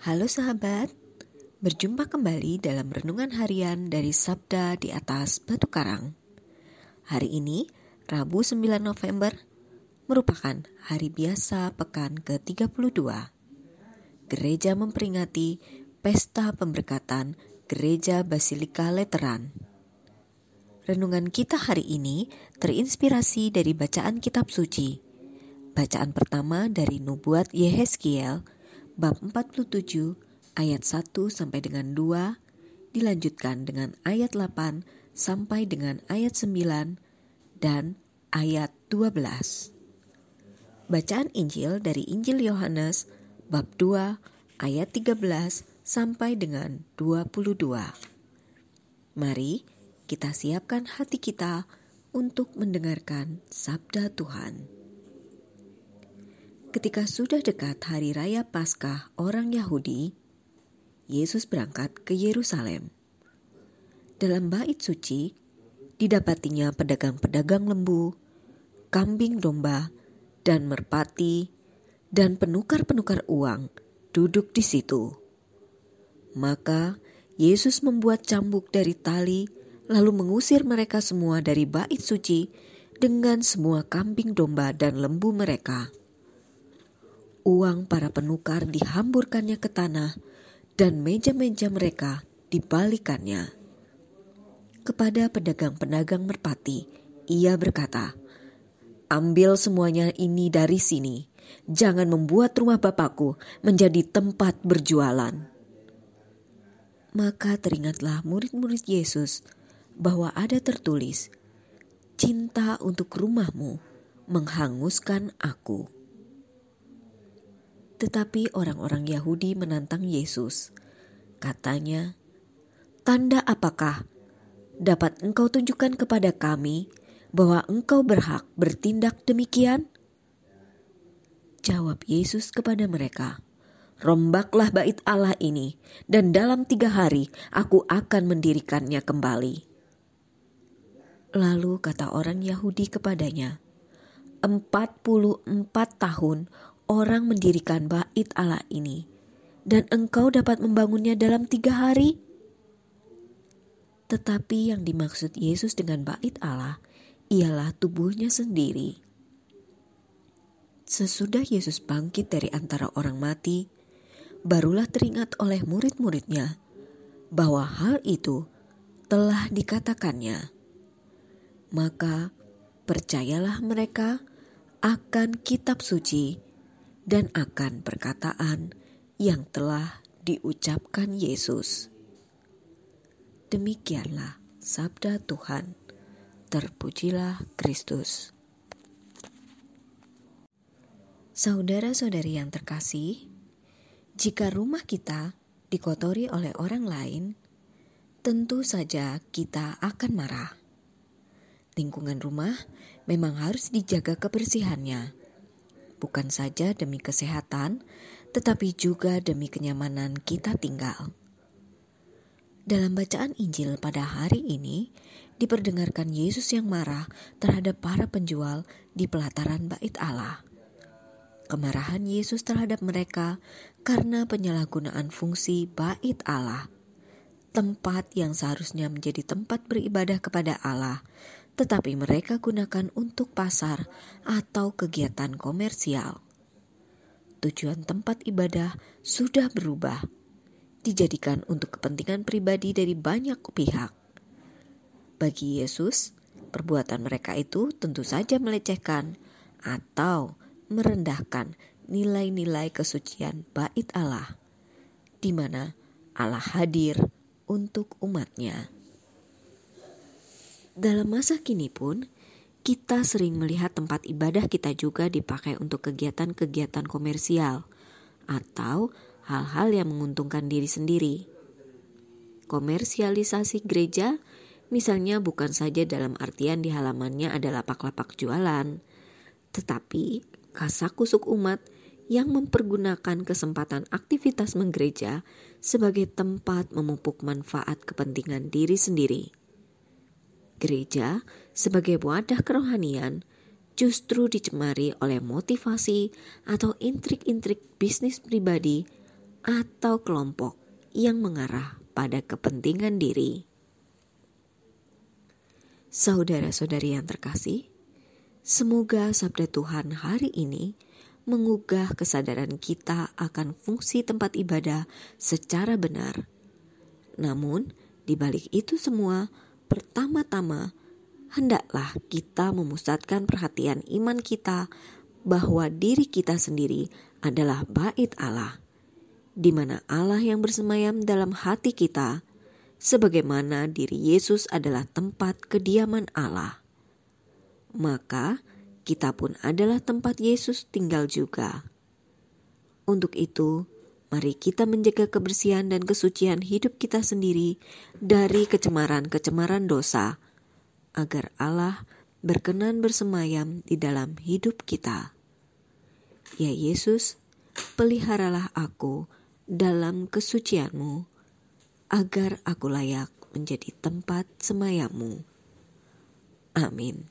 Halo sahabat, berjumpa kembali dalam renungan harian dari Sabda di atas Batu Karang. Hari ini, Rabu 9 November, merupakan hari biasa pekan ke-32. Gereja memperingati Pesta Pemberkatan Gereja Basilika Leteran. Renungan kita hari ini terinspirasi dari bacaan kitab suci. Bacaan pertama dari Nubuat Yehezkiel bab 47 ayat 1 sampai dengan 2 dilanjutkan dengan ayat 8 sampai dengan ayat 9 dan ayat 12. Bacaan Injil dari Injil Yohanes bab 2 ayat 13 sampai dengan 22. Mari kita siapkan hati kita untuk mendengarkan sabda Tuhan. Ketika sudah dekat hari raya Paskah orang Yahudi, Yesus berangkat ke Yerusalem. Dalam bait suci, didapatinya pedagang-pedagang lembu, kambing domba, dan merpati, dan penukar-penukar uang duduk di situ. Maka Yesus membuat cambuk dari tali, lalu mengusir mereka semua dari bait suci dengan semua kambing domba dan lembu mereka Uang para penukar dihamburkannya ke tanah dan meja-meja mereka dibalikannya. Kepada pedagang-pedagang merpati, ia berkata, Ambil semuanya ini dari sini, jangan membuat rumah Bapakku menjadi tempat berjualan. Maka teringatlah murid-murid Yesus bahwa ada tertulis, Cinta untuk rumahmu menghanguskan aku. Tetapi orang-orang Yahudi menantang Yesus. Katanya, "Tanda apakah dapat engkau tunjukkan kepada kami bahwa engkau berhak bertindak demikian?" Jawab Yesus kepada mereka, "Rombaklah bait Allah ini, dan dalam tiga hari aku akan mendirikannya kembali." Lalu kata orang Yahudi kepadanya, empat puluh empat tahun orang mendirikan bait Allah ini, dan engkau dapat membangunnya dalam tiga hari? Tetapi yang dimaksud Yesus dengan bait Allah ialah tubuhnya sendiri. Sesudah Yesus bangkit dari antara orang mati, barulah teringat oleh murid-muridnya bahwa hal itu telah dikatakannya. Maka percayalah mereka akan kitab suci dan akan perkataan yang telah diucapkan Yesus. Demikianlah sabda Tuhan. Terpujilah Kristus. Saudara-saudari yang terkasih, jika rumah kita dikotori oleh orang lain, tentu saja kita akan marah. Lingkungan rumah memang harus dijaga kebersihannya bukan saja demi kesehatan, tetapi juga demi kenyamanan kita tinggal. Dalam bacaan Injil pada hari ini, diperdengarkan Yesus yang marah terhadap para penjual di pelataran bait Allah. Kemarahan Yesus terhadap mereka karena penyalahgunaan fungsi bait Allah, tempat yang seharusnya menjadi tempat beribadah kepada Allah, tetapi mereka gunakan untuk pasar atau kegiatan komersial. Tujuan tempat ibadah sudah berubah, dijadikan untuk kepentingan pribadi dari banyak pihak. Bagi Yesus, perbuatan mereka itu tentu saja melecehkan atau merendahkan nilai-nilai kesucian bait Allah, di mana Allah hadir untuk umatnya. Dalam masa kini pun, kita sering melihat tempat ibadah kita juga dipakai untuk kegiatan-kegiatan komersial atau hal-hal yang menguntungkan diri sendiri. Komersialisasi gereja misalnya bukan saja dalam artian di halamannya ada lapak-lapak jualan, tetapi kasakusuk umat yang mempergunakan kesempatan aktivitas menggereja sebagai tempat memupuk manfaat kepentingan diri sendiri gereja sebagai wadah kerohanian justru dicemari oleh motivasi atau intrik-intrik bisnis pribadi atau kelompok yang mengarah pada kepentingan diri. Saudara-saudari yang terkasih, semoga sabda Tuhan hari ini mengugah kesadaran kita akan fungsi tempat ibadah secara benar. Namun, di balik itu semua, pertama-tama hendaklah kita memusatkan perhatian iman kita bahwa diri kita sendiri adalah bait Allah, di mana Allah yang bersemayam dalam hati kita, sebagaimana diri Yesus adalah tempat kediaman Allah. Maka kita pun adalah tempat Yesus tinggal juga. Untuk itu, mari kita menjaga kebersihan dan kesucian hidup kita sendiri dari kecemaran-kecemaran dosa agar Allah berkenan bersemayam di dalam hidup kita. Ya Yesus, peliharalah aku dalam kesucianmu, agar aku layak menjadi tempat semayamu. Amin.